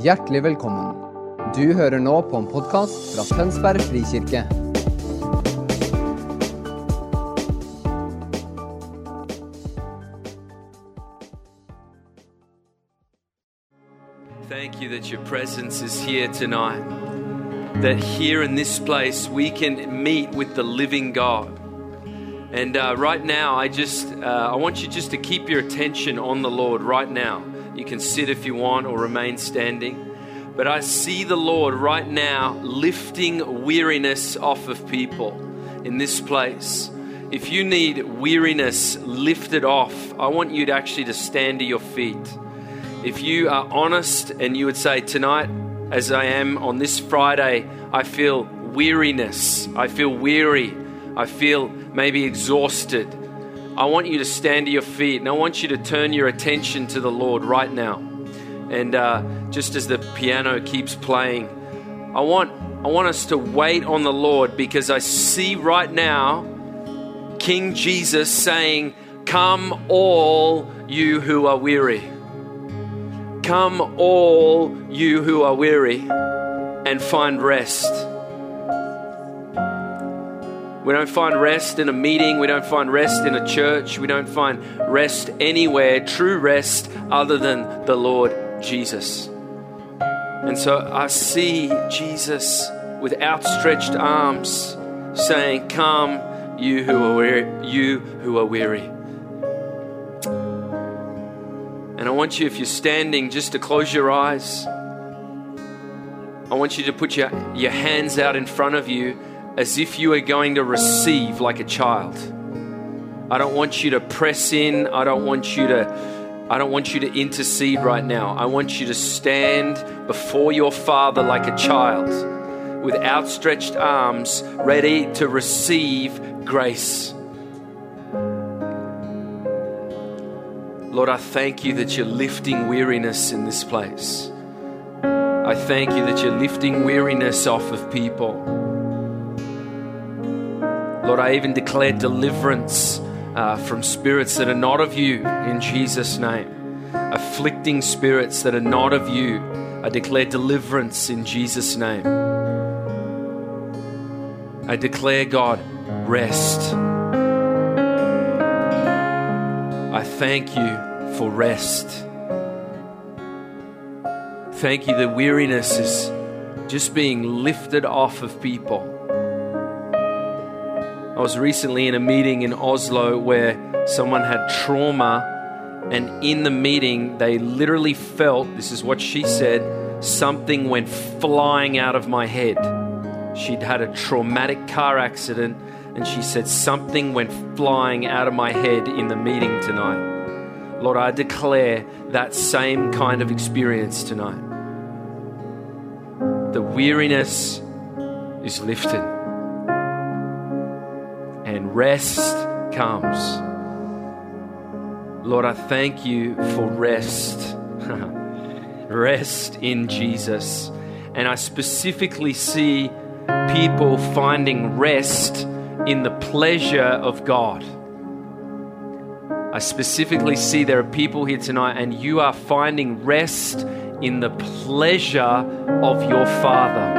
Hjertelig velkommen. Du hører nå på en podkast fra Tønsberg frikirke. Thank you that your presence is here tonight. That here in this place we can meet with the living God. And uh, right now, I just uh, I want you just to keep your attention on the Lord right now. You can sit if you want or remain standing. But I see the Lord right now lifting weariness off of people in this place. If you need weariness lifted off, I want you to actually to stand to your feet. If you are honest and you would say tonight, as I am on this Friday, I feel weariness. I feel weary. I feel maybe exhausted. I want you to stand to your feet and I want you to turn your attention to the Lord right now. And uh, just as the piano keeps playing, I want, I want us to wait on the Lord because I see right now King Jesus saying, Come, all you who are weary. Come, all you who are weary, and find rest. We don't find rest in a meeting. We don't find rest in a church. We don't find rest anywhere, true rest, other than the Lord Jesus. And so I see Jesus with outstretched arms saying, Come, you who are weary, you who are weary. And I want you, if you're standing, just to close your eyes. I want you to put your, your hands out in front of you as if you are going to receive like a child. I don't want you to press in. I don't want you to I don't want you to intercede right now. I want you to stand before your father like a child with outstretched arms ready to receive grace. Lord, I thank you that you're lifting weariness in this place. I thank you that you're lifting weariness off of people. Lord, I even declare deliverance uh, from spirits that are not of you in Jesus' name. Afflicting spirits that are not of you. I declare deliverance in Jesus' name. I declare, God, rest. I thank you for rest. Thank you that weariness is just being lifted off of people. I was recently in a meeting in Oslo where someone had trauma, and in the meeting, they literally felt this is what she said something went flying out of my head. She'd had a traumatic car accident, and she said something went flying out of my head in the meeting tonight. Lord, I declare that same kind of experience tonight. The weariness is lifted and rest comes. Lord, I thank you for rest. rest in Jesus. And I specifically see people finding rest in the pleasure of God. I specifically see there are people here tonight, and you are finding rest in the pleasure of your Father.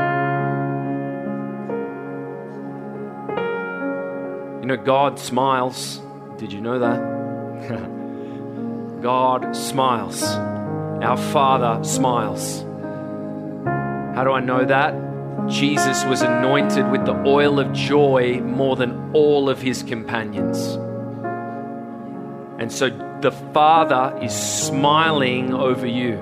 Know, God smiles. Did you know that? God smiles. Our Father smiles. How do I know that? Jesus was anointed with the oil of joy more than all of his companions. And so the Father is smiling over you.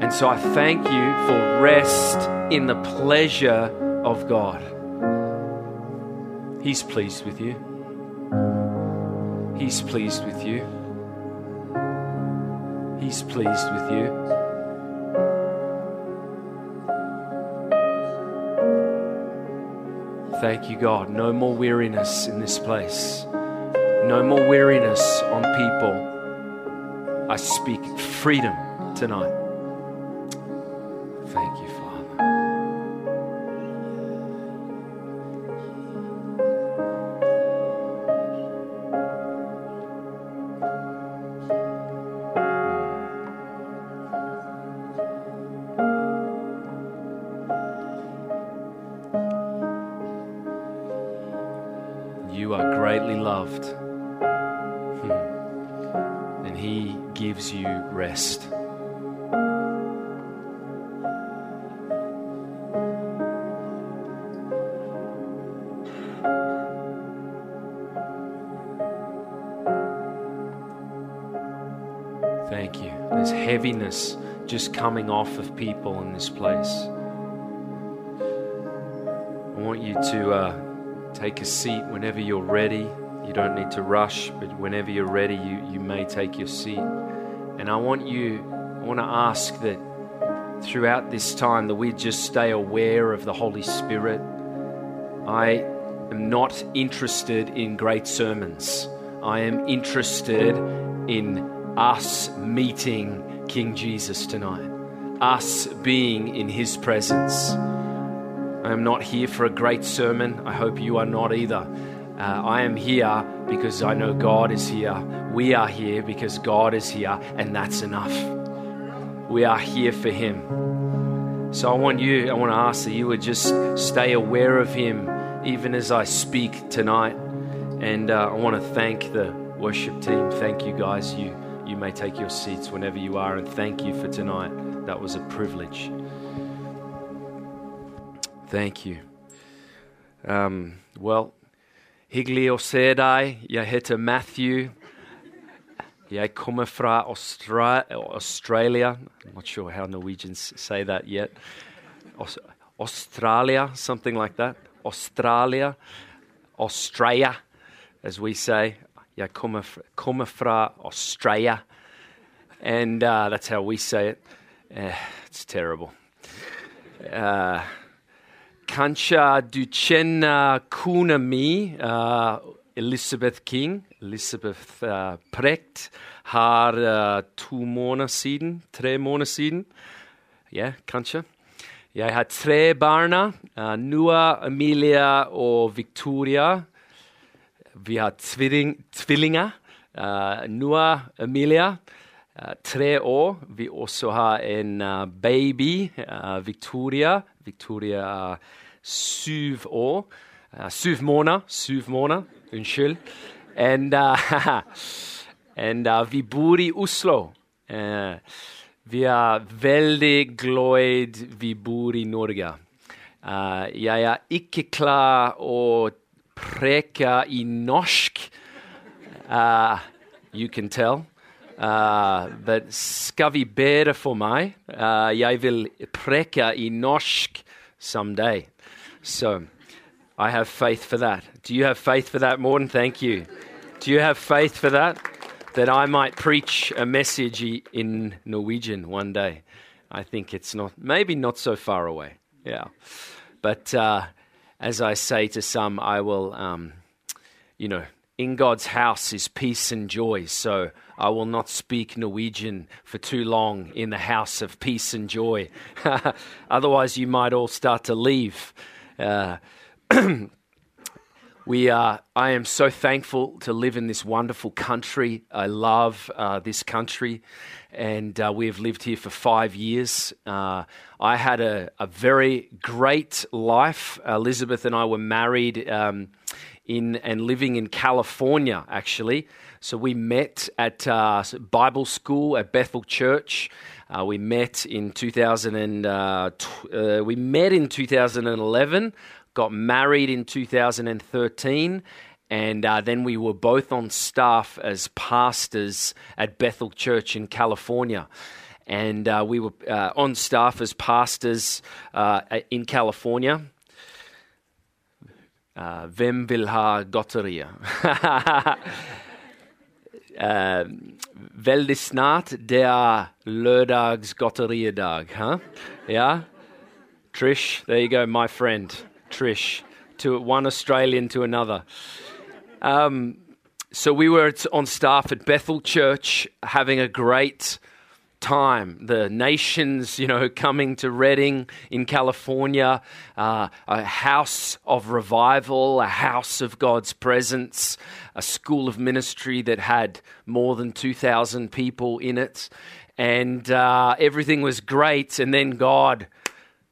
And so I thank you for rest in the pleasure of God. He's pleased with you. He's pleased with you. He's pleased with you. Thank you, God. No more weariness in this place. No more weariness on people. I speak freedom tonight. Loved, hmm, then He gives you rest. Thank you. There's heaviness just coming off of people in this place. I want you to uh, take a seat whenever you're ready. You don't need to rush, but whenever you're ready, you, you may take your seat. And I want you, I want to ask that throughout this time that we just stay aware of the Holy Spirit. I am not interested in great sermons. I am interested in us meeting King Jesus tonight, us being in his presence. I am not here for a great sermon. I hope you are not either. Uh, I am here because I know God is here. We are here because God is here, and that's enough. We are here for Him. So I want you, I want to ask that you would just stay aware of Him even as I speak tonight. And uh, I want to thank the worship team. Thank you, guys. You, you may take your seats whenever you are, and thank you for tonight. That was a privilege. Thank you. Um, well, hyggelig å se deg. Jeg heter Matthew. Jeg kommer fra Austra Australia. I'm not sure how Norwegians say that yet. Aus Australia, something like that. Australia. Australia, as we say. Jeg kommer, kommer fra Australia. And uh, that's how we say it. Uh, it's terrible. Uh, Kanskje du kjenner kona mi, uh, Elizabeth King. Elizabeth uh, Precht har uh, to måneder siden, tre måneder siden. Ja, kanskje. Jeg har tre barna. Uh, Noah, Emilia og Victoria. Vi har tvilling, tvillinger. Uh, Noah, Amelia. Uh, tre år. Vi også har en uh, baby, uh, Victoria. Victoria er syv år. Syv måneder. Syv måneder, unnskyld. And, and vi bor i Oslo. Vi er veldig glad vi bor i Norge. Uh, jeg er ikke klar å preke i norsk. Uh, you can tell. Uh, but skal vi for meg? Uh, jeg vil preke i norsk someday. So I have faith for that. Do you have faith for that, Morten? Thank you. Do you have faith for that? That I might preach a message in Norwegian one day. I think it's not, maybe not so far away. Yeah. But uh, as I say to some, I will, um, you know, in God's house is peace and joy. So I will not speak Norwegian for too long in the house of peace and joy. Otherwise, you might all start to leave. Uh, we are, I am so thankful to live in this wonderful country. I love uh, this country, and uh, we have lived here for five years. Uh, I had a, a, very great life. Elizabeth and I were married um, in and living in California, actually. So we met at uh, Bible school at Bethel Church. Uh, we met in 2000 and, uh, t- we met in 2011 got married in 2013, and uh, then we were both on staff as pastors at Bethel Church in California. And uh, we were uh, on staff as pastors uh, in California. Uh, Vem vill ha godterier? Uh, veldig snart, det er lørdagsgodteridag. Huh? Yeah? Trish, there you go, my friend. Trish, to one Australian to another. Um, so we were on staff at Bethel Church having a great time. The nations, you know, coming to Redding in California, uh, a house of revival, a house of God's presence, a school of ministry that had more than 2,000 people in it. And uh, everything was great. And then God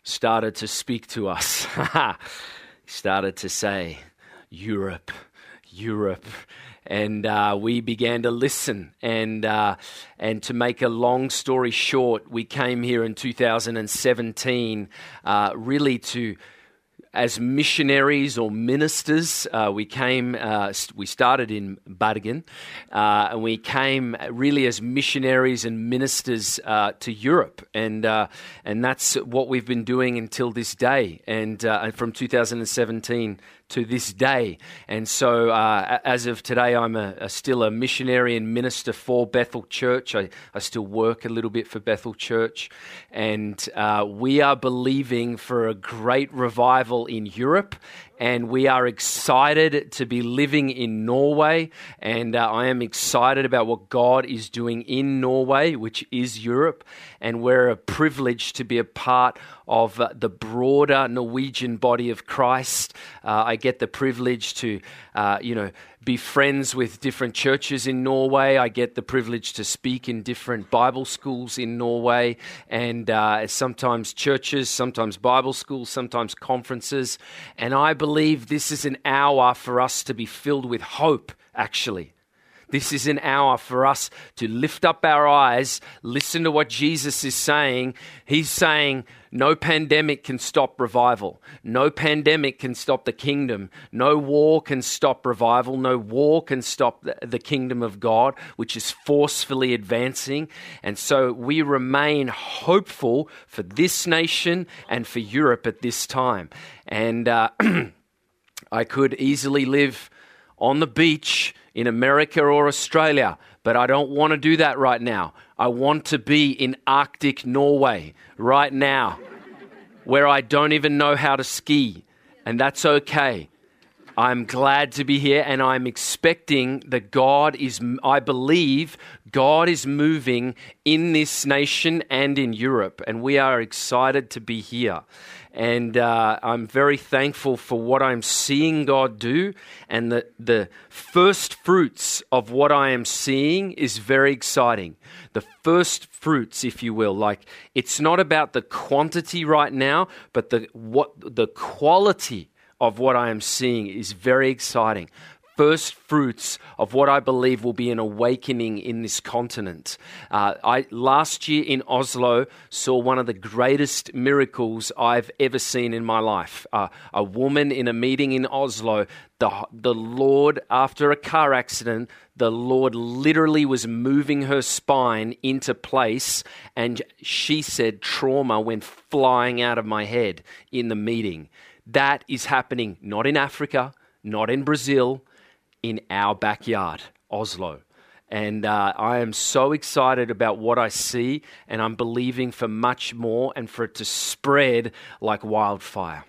started to speak to us. he started to say, Europe, Europe. And uh, we began to listen. And, uh, and to make a long story short, we came here in 2017 uh, really to as missionaries or ministers. Uh, we came, uh, we started in Bergen, uh, and we came really as missionaries and ministers uh, to Europe, and uh, and that's what we've been doing until this day, and, uh, and from 2017 to this day. And so, uh, as of today, I'm a, a, still a missionary and minister for Bethel Church. I, I still work a little bit for Bethel Church. And uh, we are believing for a great revival in Europe and we are excited to be living in Norway. And uh, I am excited about what God is doing in Norway, which is Europe. And we're a privilege to be a part of uh, the broader Norwegian body of Christ. Uh, I get the privilege to, uh, you know, be friends with different churches in Norway. I get the privilege to speak in different Bible schools in Norway, and uh, sometimes churches, sometimes Bible schools, sometimes conferences. And I believe this is an hour for us to be filled with hope, actually. This is an hour for us to lift up our eyes, listen to what Jesus is saying. He's saying, No pandemic can stop revival. No pandemic can stop the kingdom. No war can stop revival. No war can stop the, kingdom of God, which is forcefully advancing. And so we remain hopeful for this nation and for Europe at this time. And uh, I could easily live on the beach in America or Australia, but I don't want to do that right now. I want to be in Arctic Norway right now, where I don't even know how to ski, and that's okay. I'm glad to be here and I'm expecting that God is, I believe God is moving in this nation and in Europe, and we are excited to be here. And uh, I'm very thankful for what I'm seeing God do. And the, the first fruits of what I am seeing is very exciting. The first fruits, if you will, like it's not about the quantity right now, but the, what, the quality of what I am seeing is very exciting first fruits of what I believe will be an awakening in this continent. Uh, I last year in Oslo saw one of the greatest miracles I've ever seen in my life. Uh, a woman in a meeting in Oslo, the the Lord after a car accident, the Lord literally was moving her spine into place, and she said trauma went flying out of my head in the meeting. That is happening not in Africa, not in Brazil, in our backyard, Oslo. And uh, I am so excited about what I see, and I'm believing for much more and for it to spread like wildfire.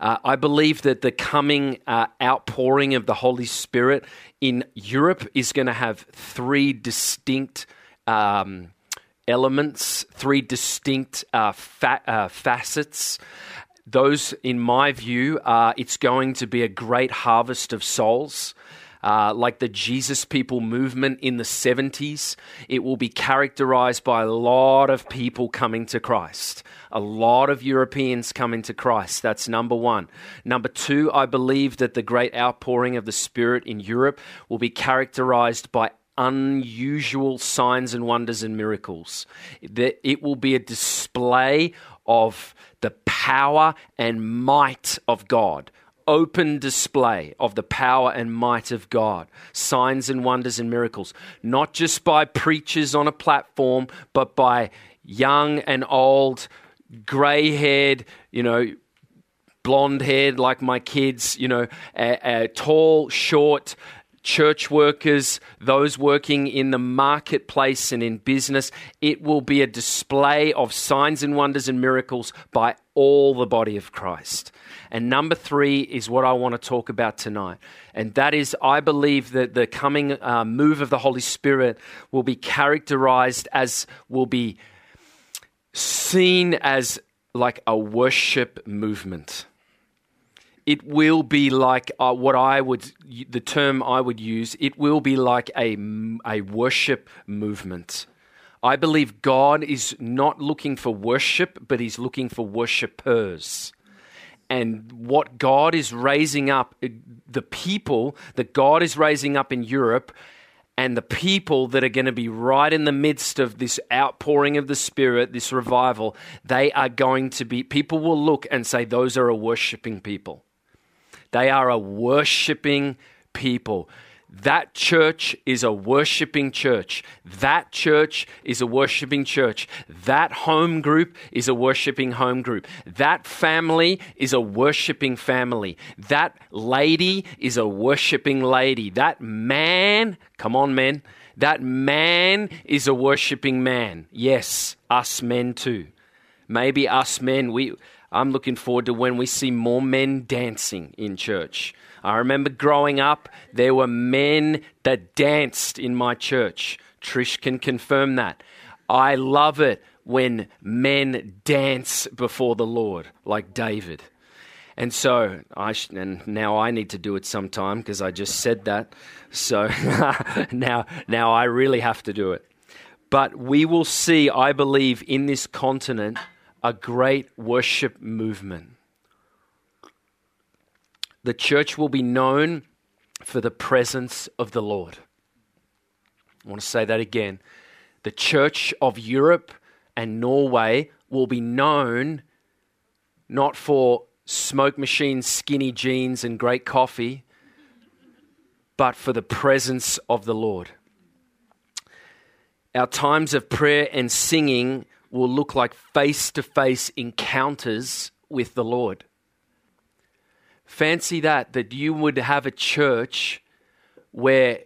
Uh, I believe that the coming uh, outpouring of the Holy Spirit in Europe is going to have three distinct um, elements, three distinct uh, fa- uh, facets. Those, in my view, uh, it's going to be a great harvest of souls. Uh, like the Jesus People movement in the 70s, it will be characterized by a lot of people coming to Christ. A lot of Europeans coming to Christ. That's number one. Number two, I believe that the great outpouring of the Spirit in Europe will be characterized by unusual signs and wonders and miracles. It will be a display of the power and might of God. Open display of the power and might of God. Signs and wonders and miracles. Not just by preachers on a platform, but by young and old, grey haired, you know, blonde haired like my kids, you know, uh, uh, tall, short, church workers, those working in the marketplace and in business. It will be a display of signs and wonders and miracles by all the body of Christ. And number three is what I want to talk about tonight. And that is, I believe that the coming uh, move of the Holy Spirit will be characterized as, will be seen as like a worship movement it will be like uh, what I would, the term I would use, it will be like a, a worship movement. I believe God is not looking for worship, but He's looking for worshippers. and what God is raising up, the people that God is raising up in Europe, and the people that are going to be right in the midst of this outpouring of the Spirit, this revival, they are going to be, people will look and say, those are a worshiping people. They are a worshiping people. That church is a worshiping church. That church is a worshiping church. That home group is a worshiping home group. That family is a worshiping family. That lady is a worshiping lady. That man, come on, men, that man is a worshiping man. Yes, us men too. Maybe us men, we, I'm looking forward to when we see more men dancing in church. I remember growing up, there were men that danced in my church. Trish can confirm that. I love it when men dance before the Lord, like David. And so, I sh- and now I need to do it sometime because I just said that. So now, now I really have to do it. But we will see, I believe, in this continent, a great worship movement the church will be known for the presence of the Lord. I want to say that again. The church of Europe and Norway will be known not for smoke machines, skinny jeans, and great coffee, but for the presence of the Lord. Our times of prayer and singing will look like face to face encounters with the Lord. Fancy that, that you would have a church where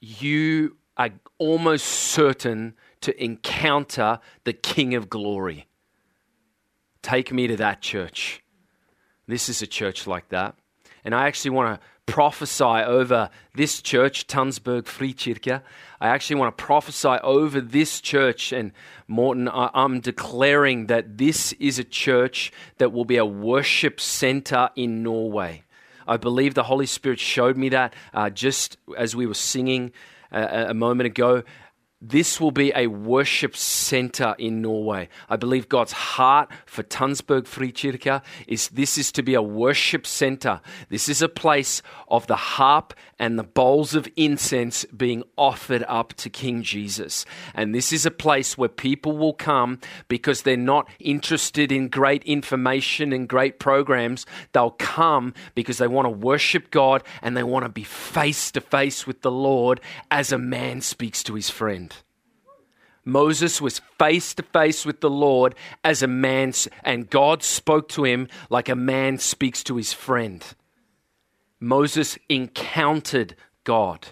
you are almost certain to encounter the King of Glory. Take me to that church. This is a church like that. And I actually want to prophesy over this church, Tønsberg Frikirke. I actually want to prophesy over this church. And Morten, I'm declaring that this is a church that will be a worship center in Norway. I believe the Holy Spirit showed me that uh, just as we were singing uh, a moment ago this will be a worship center in Norway. I believe God's heart for Tønsberg Frikirke is this is to be a worship center. This is a place of the harp and the bowls of incense being offered up to King Jesus. And this is a place where people will come because they're not interested in great information and great programs. They'll come because they want to worship God and they want to be face to face with the Lord as a man speaks to his friend. Moses was face to face with the Lord as a man, and God spoke to him like a man speaks to his friend. Moses encountered God.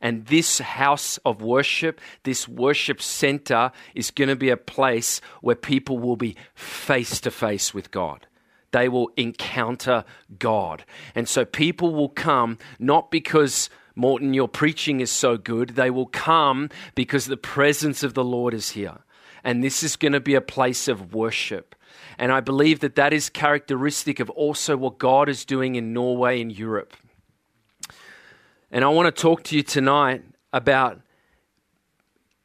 And this house of worship, this worship center, is going to be a place where people will be face to face with God. They will encounter God. And so people will come not because Morten, your preaching is so good. They will come because the presence of the Lord is here. And this is going to be a place of worship. And I believe that that is characteristic of also what God is doing in Norway and Europe. And I want to talk to you tonight about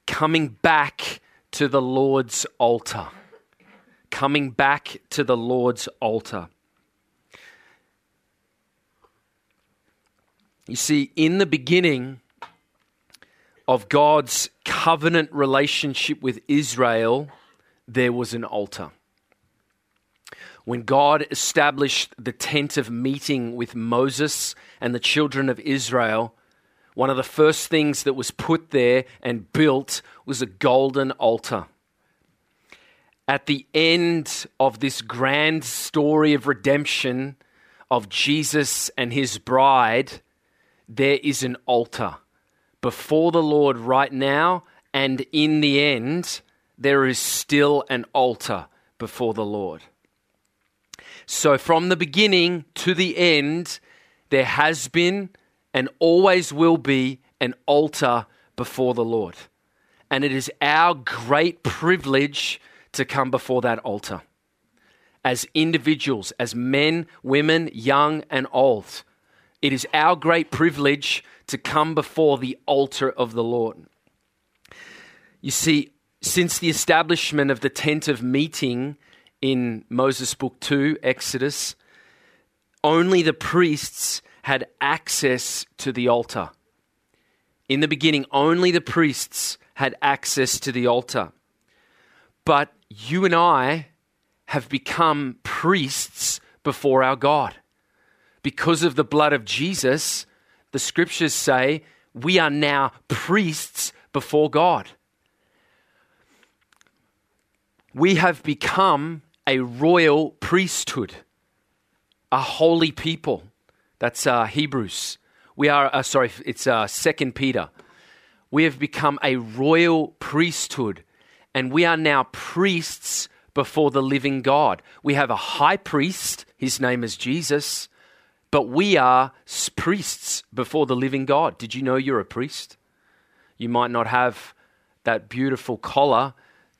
coming back to the Lord's altar. Coming back to the Lord's altar. You see, in the beginning of God's covenant relationship with Israel, there was an altar. When God established the tent of meeting with Moses and the children of Israel, one of the first things that was put there and built was a golden altar. At the end of this grand story of redemption of Jesus and his bride, there is an altar before the Lord right now, and in the end, there is still an altar before the Lord. So, from the beginning to the end, there has been and always will be an altar before the Lord. And it is our great privilege to come before that altar as individuals, as men, women, young, and old. It is our great privilege to come before the altar of the Lord. You see, since the establishment of the tent of meeting in Moses book 2, Exodus, only the priests had access to the altar. In the beginning, only the priests had access to the altar. But you and I have become priests before our God. Because of the blood of Jesus, the scriptures say we are now priests before God. We have become a royal priesthood, a holy people. That's uh, Hebrews. We are, uh, sorry, it's uh, Second Peter. We have become a royal priesthood, and we are now priests before the living God. We have a high priest, his name is Jesus, but we are priests before the living God. Did you know you're a priest? You might not have that beautiful collar,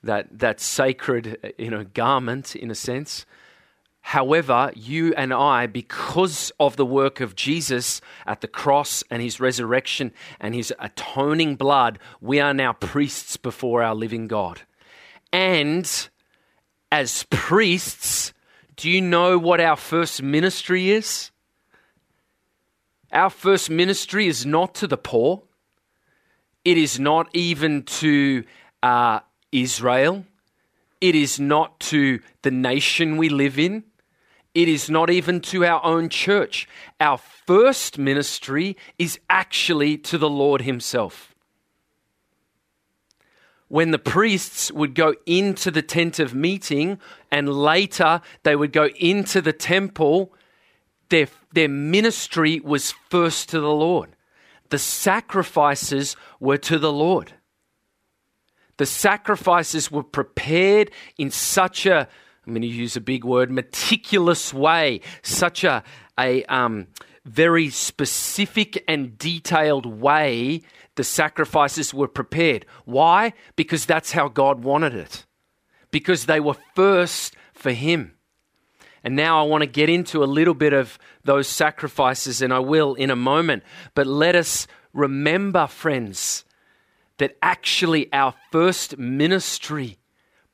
that, that sacred uh, you know, garment, in a sense. However, you and I, because of the work of Jesus at the cross and his resurrection and his atoning blood, we are now priests before our living God. And as priests, do you know what our first ministry is? Our first ministry is not to the poor. It is not even to uh, Israel. It is not to the nation we live in. It is not even to our own church. Our first ministry is actually to the Lord Himself. When the priests would go into the tent of meeting and later they would go into the temple, their, their ministry was first to the Lord. The sacrifices were to the Lord. The sacrifices were prepared in such a, I'm going to use a big word, meticulous way, such a, a um, very specific and detailed way the sacrifices were prepared. Why? Because that's how God wanted it. Because they were first for Him. And now I want to get into a little bit of those sacrifices, and I will in a moment. But let us remember, friends, that actually our first ministry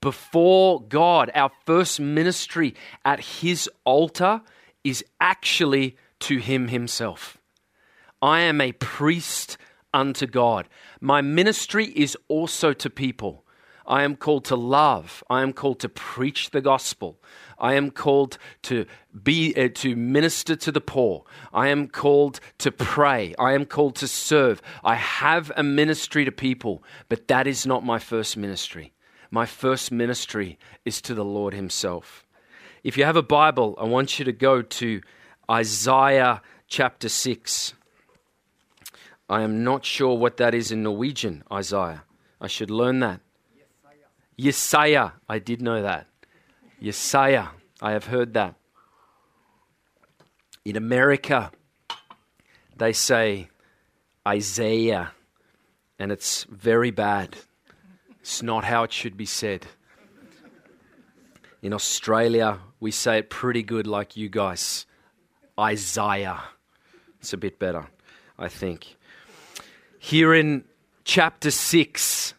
before God, our first ministry at His altar, is actually to Him Himself. I am a priest unto God. My ministry is also to people. I am called to love. I am called to preach the gospel. I am called to be uh, to minister to the poor. I am called to pray. I am called to serve. I have a ministry to people, but that is not my first ministry. My first ministry is to the Lord himself. If you have a Bible, I want you to go to Isaiah chapter 6. I am not sure what that is in Norwegian, Isaiah. I should learn that. Jesaja. I did know that. Jesaja. I have heard that. In America, they say Isaiah, and it's very bad. It's not how it should be said. In Australia, we say it pretty good, like you guys. Isaiah. It's a bit better, I think. Here in chapter 6,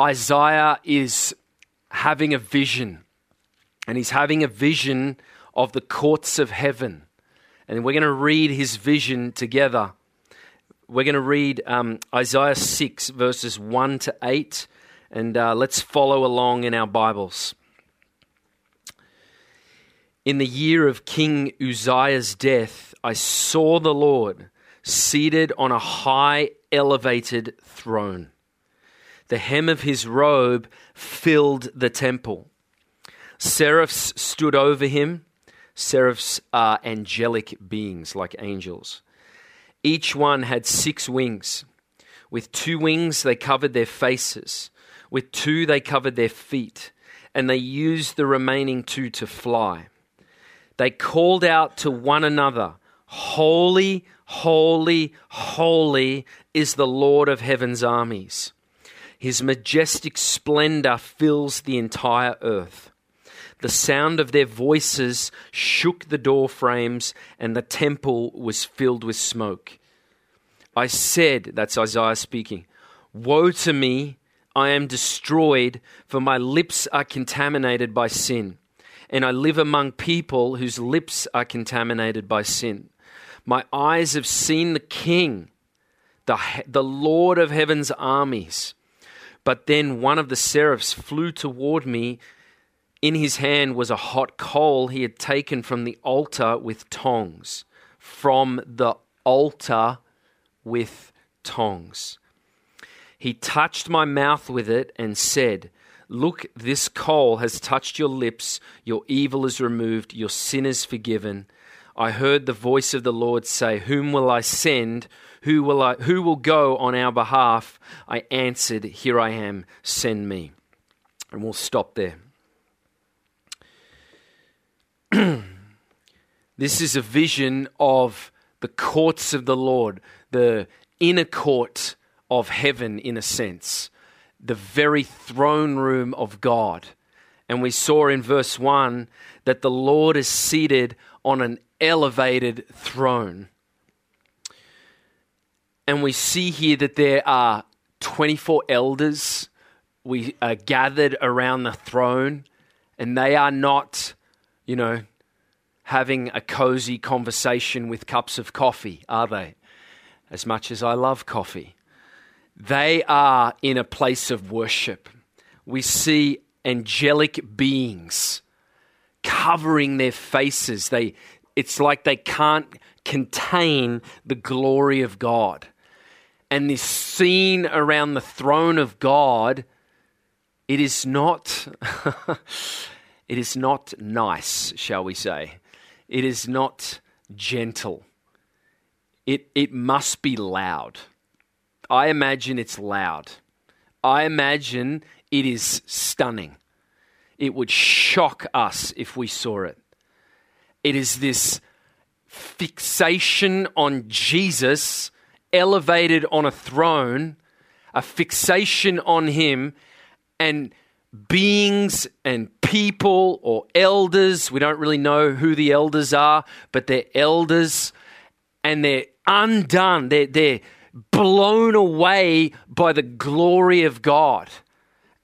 Isaiah is having a vision, and he's having a vision of the courts of heaven. And we're going to read his vision together. We're going to read um, Isaiah 6, verses 1 to 8, and uh, let's follow along in our Bibles. In the year of King Uzziah's death, I saw the Lord seated on a high, elevated throne the hem of his robe filled the temple. Seraphs stood over him. Seraphs are angelic beings like angels. Each one had six wings. With two wings, they covered their faces. With two, they covered their feet. And they used the remaining two to fly. They called out to one another Holy, holy, holy is the Lord of heaven's armies. His majestic splendor fills the entire earth. The sound of their voices shook the door frames, and the temple was filled with smoke. I said, that's Isaiah speaking, Woe to me, I am destroyed, for my lips are contaminated by sin, and I live among people whose lips are contaminated by sin. My eyes have seen the King, the, the Lord of heaven's armies. But then one of the seraphs flew toward me. In his hand was a hot coal he had taken from the altar with tongs. From the altar with tongs. He touched my mouth with it and said, Look, this coal has touched your lips, your evil is removed, your sin is forgiven. I heard the voice of the Lord say, Whom will I send? Who will, I, who will go on our behalf? I answered, Here I am, send me. And we'll stop there. this is a vision of the courts of the Lord, the inner court of heaven, in a sense, the very throne room of God. And we saw in verse 1 that the Lord is seated on an elevated throne. And we see here that there are 24 elders we are gathered around the throne, and they are not, you know, having a cozy conversation with cups of coffee, are they? As much as I love coffee. They are in a place of worship. We see angelic beings covering their faces. They, it's like they can't contain the glory of God. And this scene around the throne of God, it is not it is not nice, shall we say. It is not gentle. It it must be loud. I imagine it's loud. I imagine it is stunning. It would shock us if we saw it. It is this fixation on Jesus, elevated on a throne, a fixation on him, and beings and people or elders. We don't really know who the elders are, but they're elders and they're undone. They're, they're blown away by the glory of God.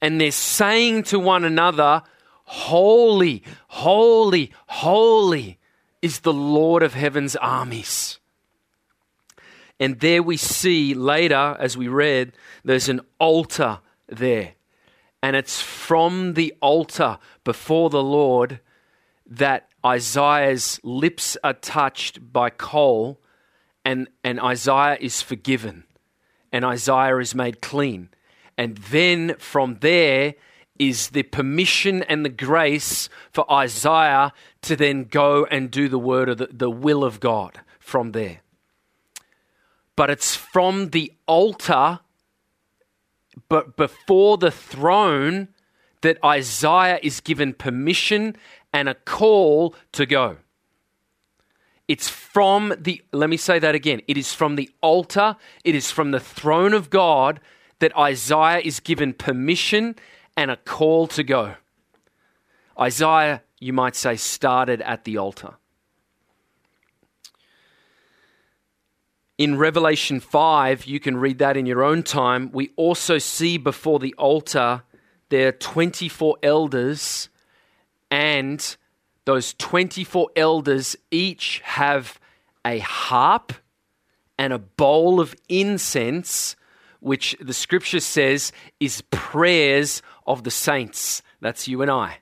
And they're saying to one another, Holy, holy, holy is the Lord of heaven's armies. And there we see later, as we read, there's an altar there. And it's from the altar before the Lord that Isaiah's lips are touched by coal and, and Isaiah is forgiven and Isaiah is made clean. And then from there, is the permission and the grace for Isaiah to then go and do the word of the, the will of God from there. But it's from the altar, but before the throne, that Isaiah is given permission and a call to go. It's from the, let me say that again. It is from the altar, it is from the throne of God that Isaiah is given permission and a call to go. Isaiah, you might say, started at the altar. In Revelation 5, you can read that in your own time. We also see before the altar there are 24 elders, and those 24 elders each have a harp and a bowl of incense, which the scripture says is prayers of the saints. That's you and I.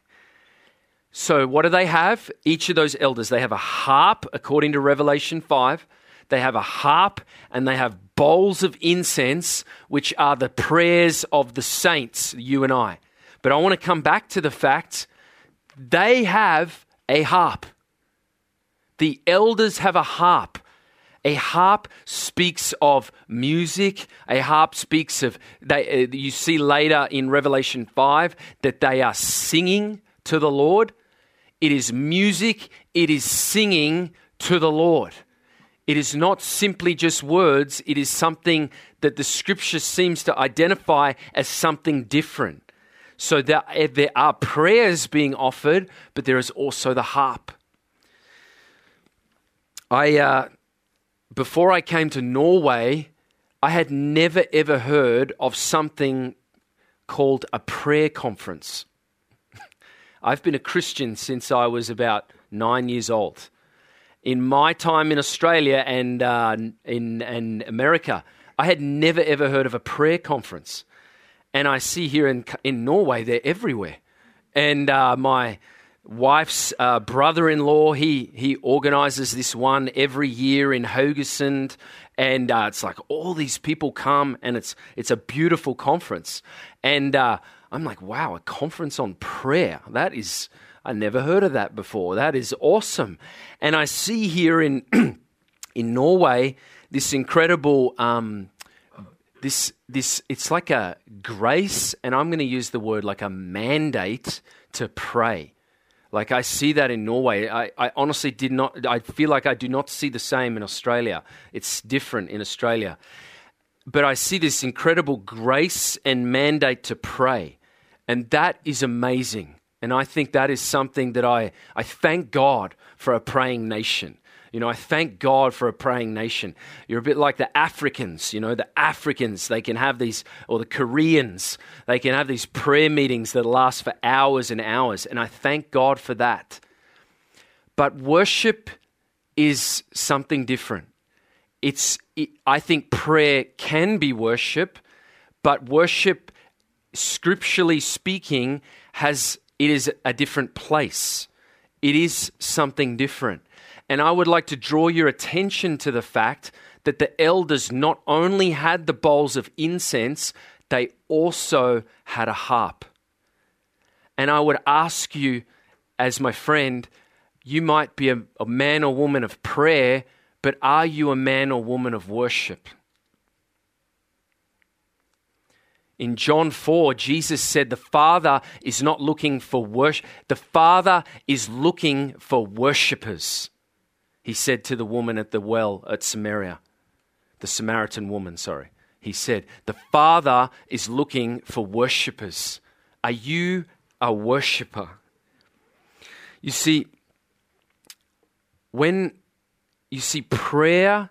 So, what do they have? Each of those elders, they have a harp, according to Revelation 5. They have a harp and they have bowls of incense, which are the prayers of the saints, you and I. But I want to come back to the fact they have a harp. The elders have a harp. A harp speaks of music. A harp speaks of, they, uh, you see later in Revelation 5 that they are singing to the Lord. It is music, it is singing to the Lord. It is not simply just words, it is something that the scripture seems to identify as something different. So there, uh, there are prayers being offered, but there is also the harp. I, uh, before I came to Norway, I had never ever heard of something called a prayer conference. I've been a Christian since I was about nine years old. In my time in Australia and uh, in, in America, I had never ever heard of a prayer conference. And I see here in, in Norway, they're everywhere. And uh, my wife's uh, brother-in-law, he, he organizes this one every year in Haugesund. And uh, it's like all these people come, and it's, it's a beautiful conference. And uh, I'm like, wow, a conference on prayer. That is, I never heard of that before. That is awesome. And I see here in, in Norway this incredible um, this this it's like a grace and i'm going to use the word like a mandate to pray like i see that in norway. I, I honestly did not i feel like i do not see the same in australia. It's different in australia. But i see this incredible grace and mandate to pray. And that is amazing. And i think that is something that i i thank god for a praying nation you know, I thank God for a praying nation. You're a bit like the Africans, you know, the Africans, they can have these, or the Koreans, they can have these prayer meetings that last for hours and hours. And I thank God for that. But worship is something different. It's, it, I think prayer can be worship, but worship, scripturally speaking, has, it is a different place. It is something different. And I would like to draw your attention to the fact that the elders not only had the bowls of incense, they also had a harp. And I would ask you, as my friend, you might be a, a, man or woman of prayer, but are you a man or woman of worship? In John 4, Jesus said the Father is not looking for worship, the Father is looking for worshippers he said to the woman at the well at Samaria, the Samaritan woman, sorry. He said, The Father is looking for worshippers. Are you a worshipper? You see, when you see prayer,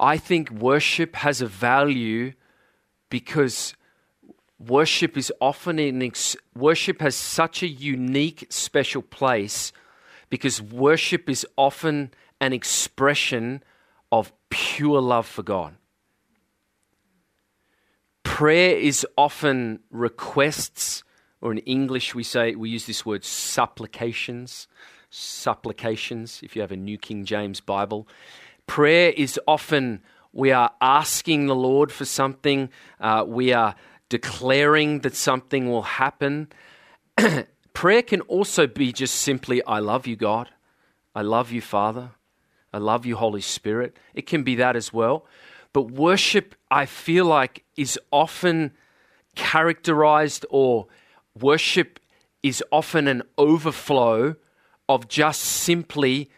I think worship has a value because worship is often in ex- worship has such a unique special place because worship is often an expression of pure love for God. Prayer is often requests, or in English we say we use this word supplications. Supplications, if you have a New King James Bible. Prayer is often we are asking the Lord for something, uh, we are declaring that something will happen. Prayer can also be just simply, I love you, God. I love you, Father. I love you, Holy Spirit. It can be that as well. But worship, I feel like, is often characterized, or worship is often an overflow of just simply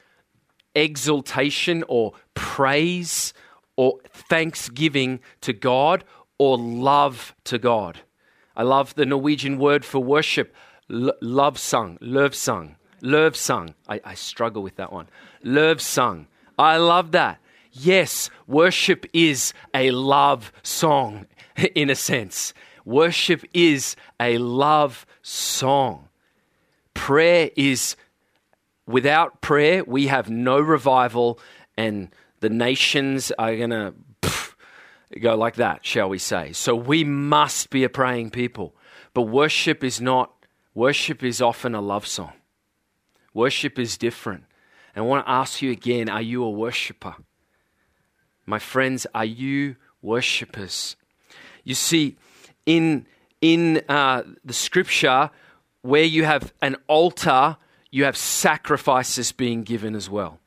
exaltation or praise or thanksgiving to God or love to God. I love the Norwegian word for worship, love sung, love sung, love sung. I, I struggle with that one. Love sung. I love that. Yes, worship is a love song in a sense. Worship is a love song. Prayer is, without prayer, we have no revival, and the nations are going to go like that, shall we say. So we must be a praying people. But worship is not Worship is often a love song. Worship is different. And I want to ask you again are you a worshiper? My friends, are you worshippers? You see, in, in uh, the scripture, where you have an altar, you have sacrifices being given as well.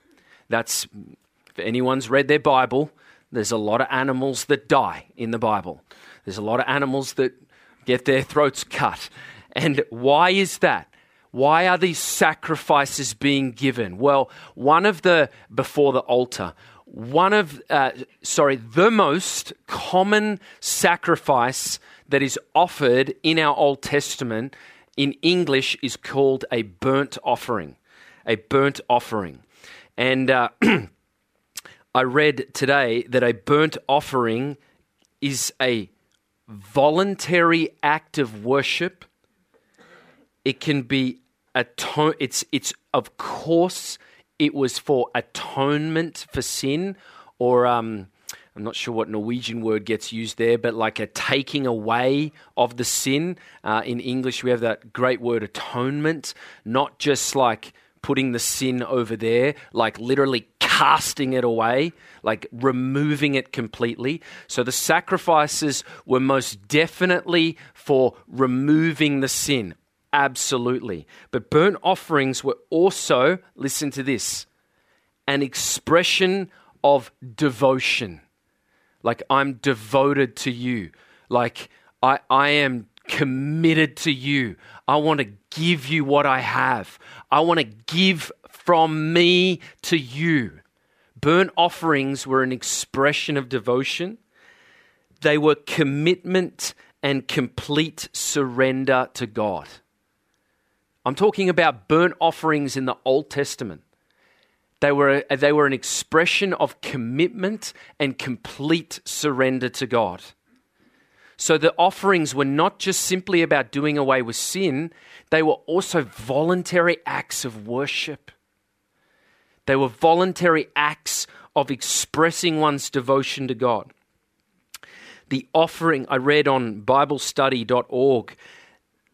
That's, if anyone's read their Bible, there's a lot of animals that die in the Bible. There's a lot of animals that get their throats cut. And why is that? Why are these sacrifices being given? Well, one of the, before the altar, one of, uh, sorry, the most common sacrifice that is offered in our Old Testament in English is called a burnt offering. A burnt offering. And uh, I read today that a burnt offering is a voluntary act of worship It can be atone. It's it's of course it was for atonement for sin, or um, I'm not sure what Norwegian word gets used there, but like a taking away of the sin. Uh, in English, we have that great word atonement, not just like putting the sin over there, like literally casting it away, like removing it completely. So the sacrifices were most definitely for removing the sin. Absolutely. But burnt offerings were also, listen to this, an expression of devotion. Like, I'm devoted to you. Like, I, I am committed to you. I want to give you what I have. I want to give from me to you. Burnt offerings were an expression of devotion, they were commitment and complete surrender to God. I'm talking about burnt offerings in the Old Testament. They were, they were an expression of commitment and complete surrender to God. So the offerings were not just simply about doing away with sin, they were also voluntary acts of worship. They were voluntary acts of expressing one's devotion to God. The offering, I read on BibleStudy.org,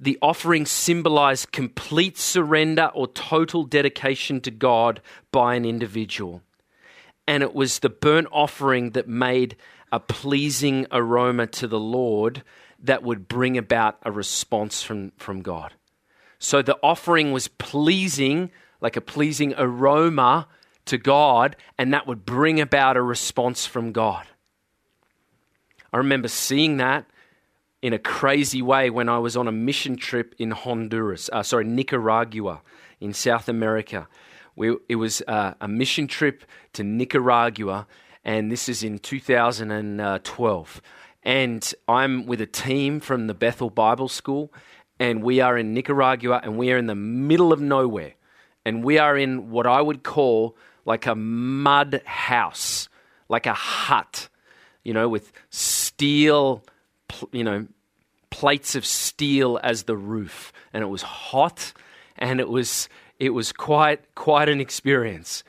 the offering symbolized complete surrender or total dedication to God by an individual. And it was the burnt offering that made a pleasing aroma to the Lord that would bring about a response from, from God. So the offering was pleasing, like a pleasing aroma to God, and that would bring about a response from God. I remember seeing that in a crazy way when I was on a mission trip in Honduras, uh, sorry, Nicaragua in South America. We, it was uh, a mission trip to Nicaragua, and this is in 2012. And I'm with a team from the Bethel Bible School, and we are in Nicaragua, and we are in the middle of nowhere. And we are in what I would call like a mud house, like a hut, you know, with steel, you know, plates of steel as the roof. And it was hot and it was it was quite quite an experience.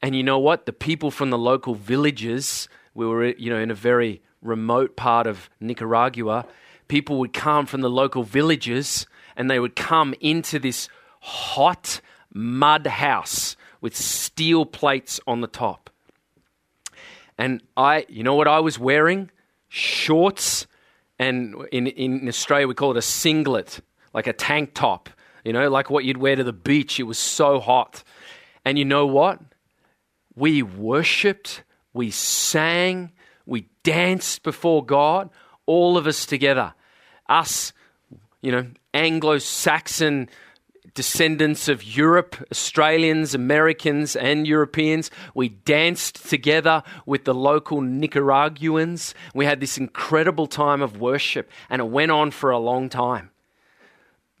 And you know what? The people from the local villages, we were you know in a very remote part of Nicaragua, people would come from the local villages and they would come into this hot mud house with steel plates on the top. And I, you know what I was wearing? Shorts, and in, in Australia we call it a singlet, like a tank top, you know, like what you'd wear to the beach. It was so hot. And you know what? We worshipped, we sang, we danced before God, all of us together. Us, you know, Anglo Saxon descendants of Europe, Australians, Americans, and Europeans. We danced together with the local Nicaraguans. We had this incredible time of worship, and it went on for a long time.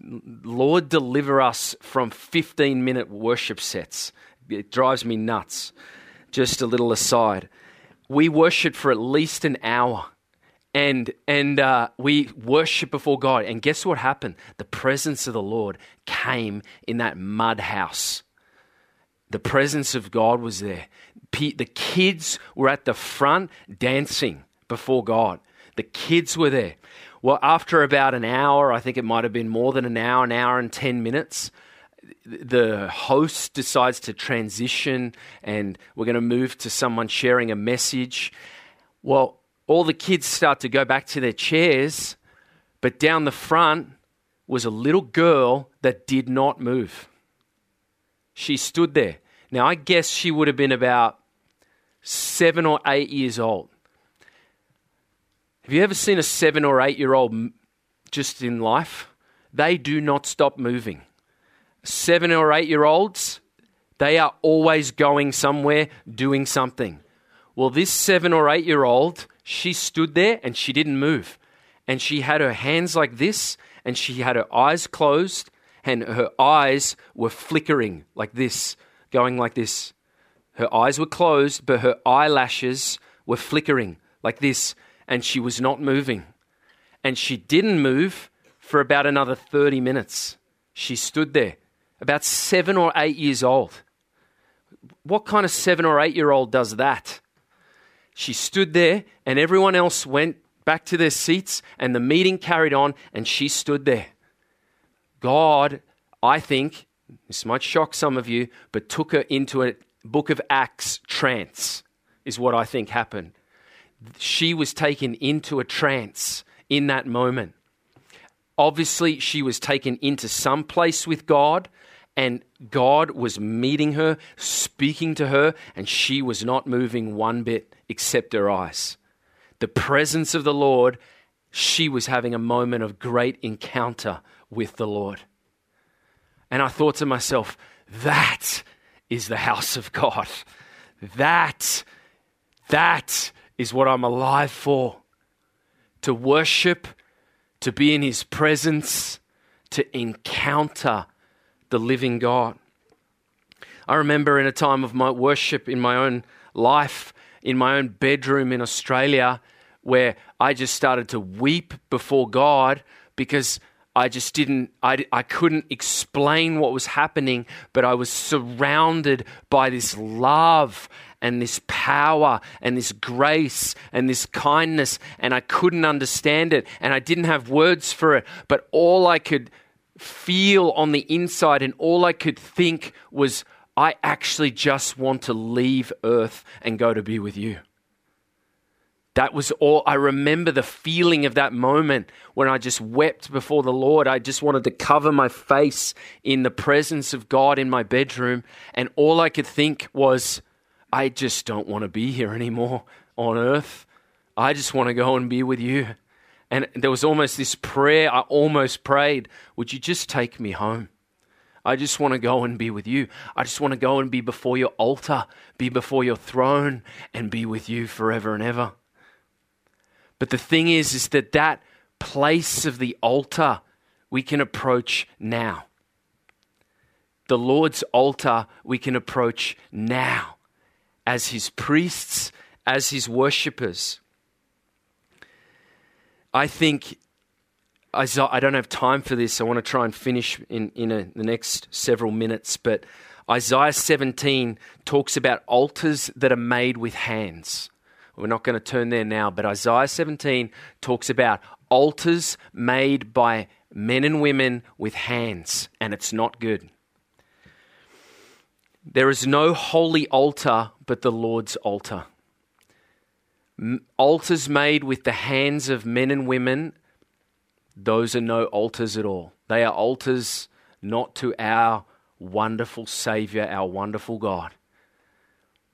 Lord, deliver us from 15 minute worship sets. It drives me nuts. Just a little aside. We worshiped for at least an hour and and uh, we worship before God. And guess what happened? The presence of the Lord came in that mud house. The presence of God was there. The kids were at the front dancing before God. The kids were there. Well, after about an hour, I think it might have been more than an hour, an hour and 10 minutes, the host decides to transition and we're going to move to someone sharing a message. Well, all the kids start to go back to their chairs, but down the front was a little girl that did not move. She stood there. Now, I guess she would have been about seven or eight years old. Have you ever seen a seven or eight year old just in life? They do not stop moving. Seven or eight year olds, they are always going somewhere, doing something. Well, this seven or eight year old she stood there and she didn't move. And she had her hands like this and she had her eyes closed and her eyes were flickering like this, going like this. Her eyes were closed, but her eyelashes were flickering like this, and she was not moving. And she didn't move for about another 30 minutes. She stood there, about seven or eight years old. What kind of seven or eight year old does that? She stood there, and everyone else went back to their seats, and the meeting carried on, and she stood there. God, I think, this might shock some of you, but took her into a book of Acts trance, is what I think happened. She was taken into a trance in that moment. Obviously, she was taken into some place with God, and God was meeting her, speaking to her, and she was not moving one bit except her eyes. The presence of the Lord, she was having a moment of great encounter with the Lord. And I thought to myself, that is the house of God. That, that is what I'm alive for. To worship, to be in His presence, to encounter the living God. I remember in a time of my worship in my own life, in my own bedroom in Australia, where I just started to weep before God because I just didn't, I, I couldn't explain what was happening, but I was surrounded by this love and this power and this grace and this kindness, and I couldn't understand it, and I didn't have words for it, but all I could feel on the inside and all I could think was, I actually just want to leave earth and go to be with you. That was all. I remember the feeling of that moment when I just wept before the Lord. I just wanted to cover my face in the presence of God in my bedroom. And all I could think was, I just don't want to be here anymore on earth. I just want to go and be with you. And there was almost this prayer I almost prayed Would you just take me home? I just want to go and be with you. I just want to go and be before your altar, be before your throne, and be with you forever and ever. But the thing is, is that that place of the altar we can approach now. The Lord's altar we can approach now as his priests, as his worshippers. I think I don't have time for this. I want to try and finish in, in a, the next several minutes. But Isaiah 17 talks about altars that are made with hands. We're not going to turn there now, but Isaiah 17 talks about altars made by men and women with hands, and it's not good. There is no holy altar but the Lord's altar. Altars made with the hands of men and women, those are no altars at all. They are altars not to our wonderful Savior, our wonderful God.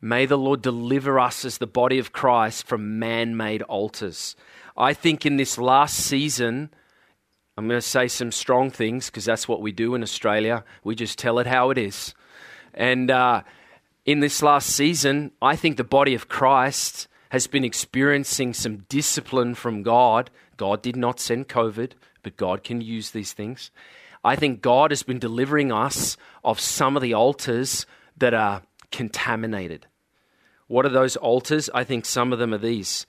May the Lord deliver us as the body of Christ from man made altars. I think in this last season, I'm going to say some strong things because that's what we do in Australia. We just tell it how it is. And uh, in this last season, I think the body of Christ has been experiencing some discipline from God. God did not send COVID, but God can use these things. I think God has been delivering us of some of the altars that are contaminated. What are those altars? I think some of them are these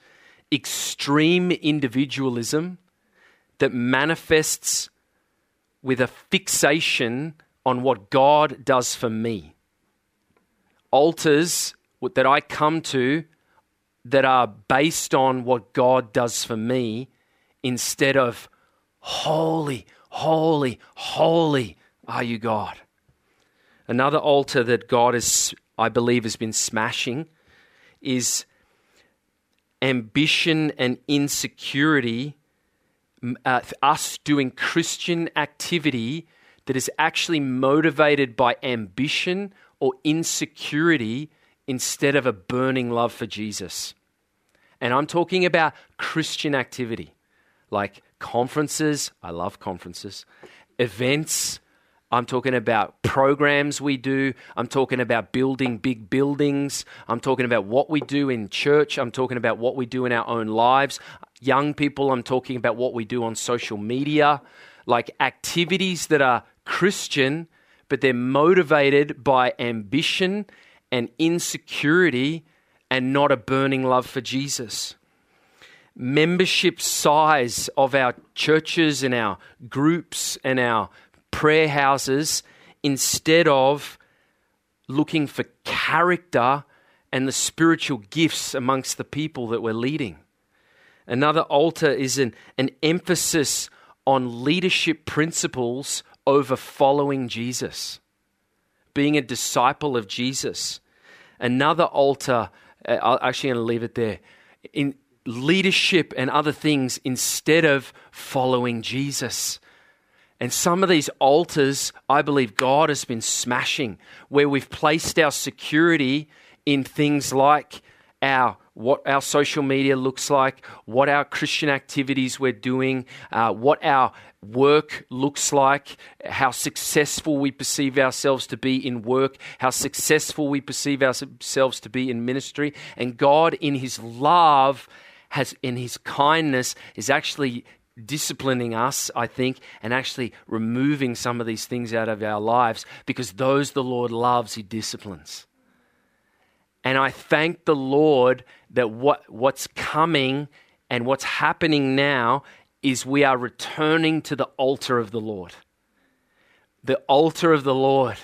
extreme individualism that manifests with a fixation on what God does for me. Altars that I come to that are based on what God does for me instead of holy, holy, holy are you, God. Another altar that God has I believe, has been smashing is ambition and insecurity, uh, us doing Christian activity that is actually motivated by ambition or insecurity instead of a burning love for Jesus. And I'm talking about Christian activity like conferences, I love conferences, events, I'm talking about programs we do. I'm talking about building big buildings. I'm talking about what we do in church. I'm talking about what we do in our own lives. Young people, I'm talking about what we do on social media. Like activities that are Christian, but they're motivated by ambition and insecurity and not a burning love for Jesus. Membership size of our churches and our groups and our prayer houses instead of looking for character and the spiritual gifts amongst the people that we're leading. Another altar is an, an emphasis on leadership principles over following Jesus, being a disciple of Jesus. Another altar, uh, I'm actually going to leave it there, in leadership and other things instead of following Jesus. And some of these altars, I believe God has been smashing, where we've placed our security in things like our what our social media looks like, what our Christian activities we're doing, uh, what our work looks like, how successful we perceive ourselves to be in work, how successful we perceive ourselves to be in ministry. And God, in His love, has in His kindness, is actually disciplining us, I think, and actually removing some of these things out of our lives because those the Lord loves, He disciplines. And I thank the Lord that what, what's coming and what's happening now is we are returning to the altar of the Lord. The altar of the Lord.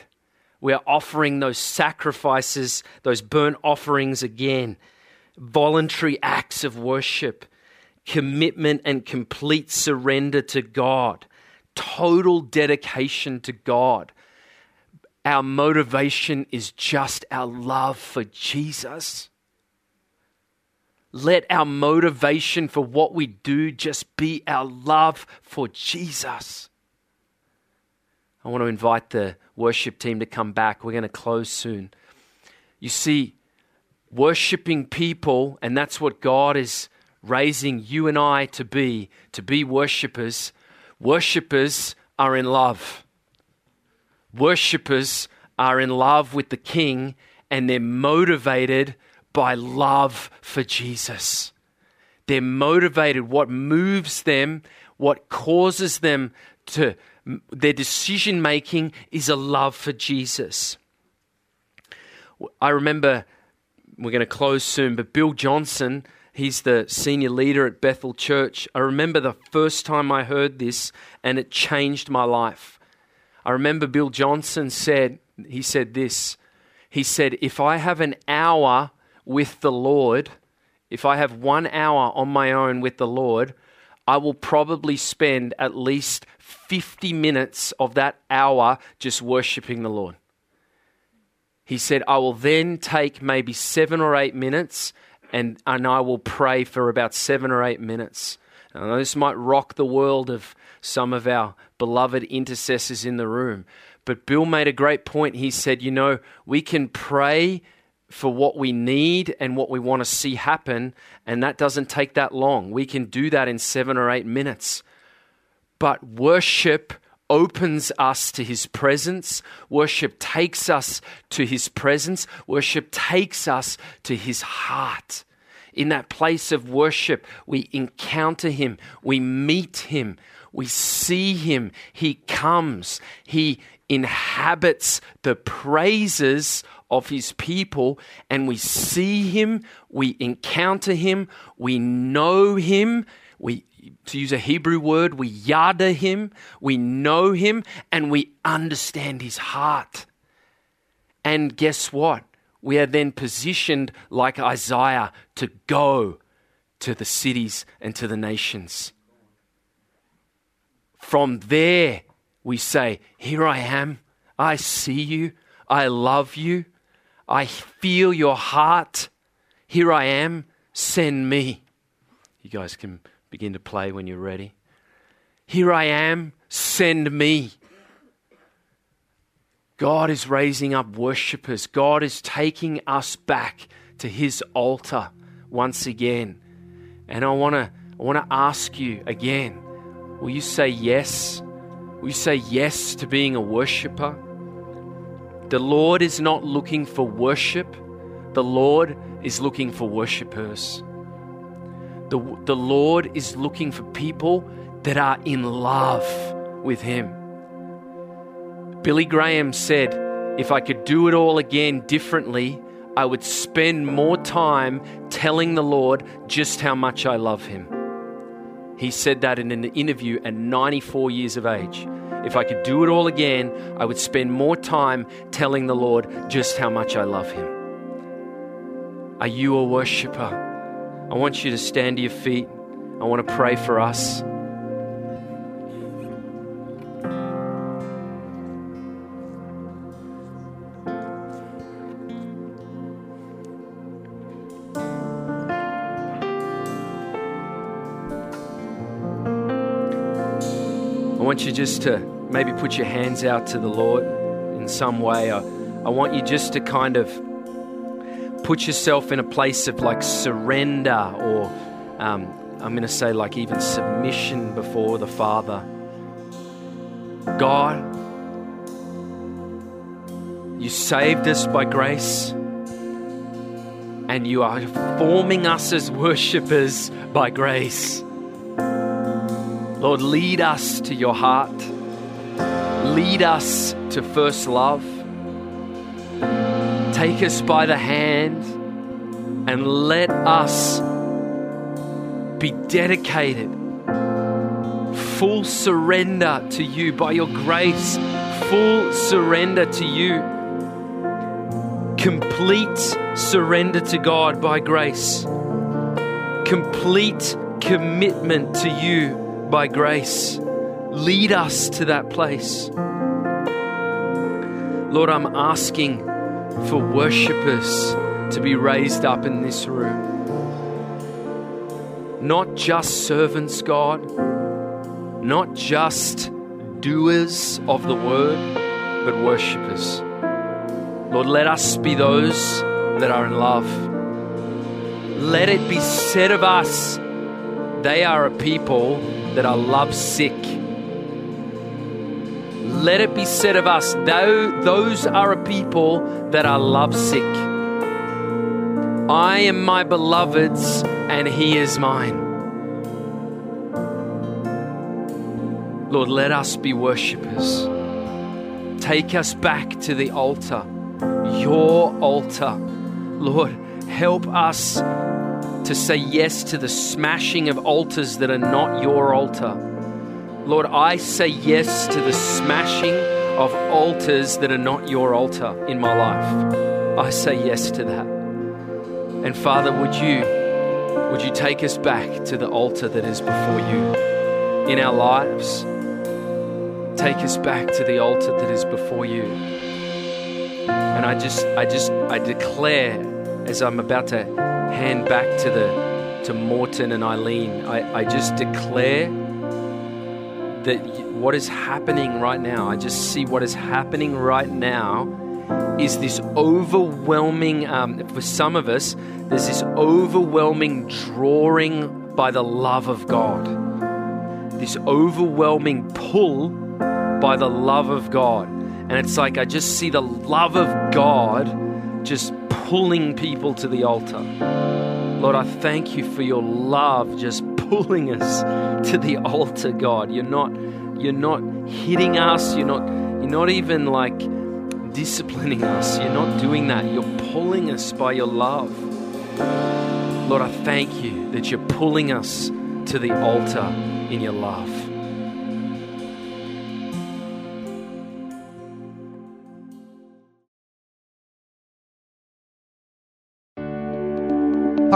We are offering those sacrifices, those burnt offerings again, voluntary acts of worship commitment and complete surrender to God, total dedication to God. Our motivation is just our love for Jesus. Let our motivation for what we do just be our love for Jesus. I want to invite the worship team to come back. We're going to close soon. You see, worshiping people, and that's what God is raising you and I to be, to be worshippers, worshippers are in love. Worshippers are in love with the King and they're motivated by love for Jesus. They're motivated, what moves them, what causes them to, their decision making is a love for Jesus. I remember, we're going to close soon, but Bill Johnson He's the senior leader at Bethel Church. I remember the first time I heard this and it changed my life. I remember Bill Johnson said, he said this. He said, If I have an hour with the Lord, if I have one hour on my own with the Lord, I will probably spend at least 50 minutes of that hour just worshiping the Lord. He said, I will then take maybe seven or eight minutes and, and I will pray for about seven or eight minutes. This might rock the world of some of our beloved intercessors in the room. But Bill made a great point. He said, You know, we can pray for what we need and what we want to see happen, and that doesn't take that long. We can do that in seven or eight minutes. But worship opens us to his presence. Worship takes us to his presence. Worship takes us to his heart. In that place of worship, we encounter him, we meet him, we see him. He comes, he inhabits the praises of his people, and we see him, we encounter him, we know him, we to use a Hebrew word, we yada him, we know him, and we understand his heart. And guess what? We are then positioned like Isaiah to go to the cities and to the nations. From there, we say, Here I am. I see you. I love you. I feel your heart. Here I am. Send me. You guys can begin to play when you're ready. Here I am, send me. God is raising up worshippers. God is taking us back to his altar once again. And I want to I want to ask you again, will you say yes? Will you say yes to being a worshiper? The Lord is not looking for worship. The Lord is looking for worshippers. The, the Lord is looking for people that are in love with Him. Billy Graham said, If I could do it all again differently, I would spend more time telling the Lord just how much I love Him. He said that in an interview at 94 years of age. if I could do it all again, I would spend more time telling the Lord just how much I love Him. Are you a worshiper? I want you to stand to your feet. I want to pray for us. Want you just to maybe put your hands out to the Lord in some way. I, I want you just to kind of put yourself in a place of like surrender or um, I'm going to say like even submission before the Father. God, you saved us by grace and you are forming us as worshippers by grace. Lord, lead us to your heart. Lead us to first love. Take us by the hand and let us be dedicated, full surrender to you by your grace, full surrender to you, complete surrender to God by grace, complete commitment to you by grace. Lead us to that place. Lord, I'm asking for worshippers to be raised up in this room. Not just servants, God, not just doers of the word, but worshippers. Lord, let us be those that are in love. Let it be said of us, they are a people that are love sick. Let it be said of us, though those are a people that are love sick. I am my beloved's and he is mine. Lord, let us be worshippers. Take us back to the altar, your altar. Lord, help us to say yes to the smashing of altars that are not your altar. Lord, I say yes to the smashing of altars that are not your altar in my life. I say yes to that. And Father, would you would you take us back to the altar that is before you in our lives? Take us back to the altar that is before you. And I just I just I declare as I'm about to hand back to the to Morten and Eileen, I, I just declare that what is happening right now, I just see what is happening right now is this overwhelming, um, for some of us, there's this overwhelming drawing by the love of God. This overwhelming pull by the love of God. And it's like I just see the love of God just pulling people to the altar. Lord, I thank you for your love just pulling us to the altar, God. You're not you're not hitting us, you're not you're not even like disciplining us. You're not doing that. You're pulling us by your love. Lord, I thank you that you're pulling us to the altar in your love.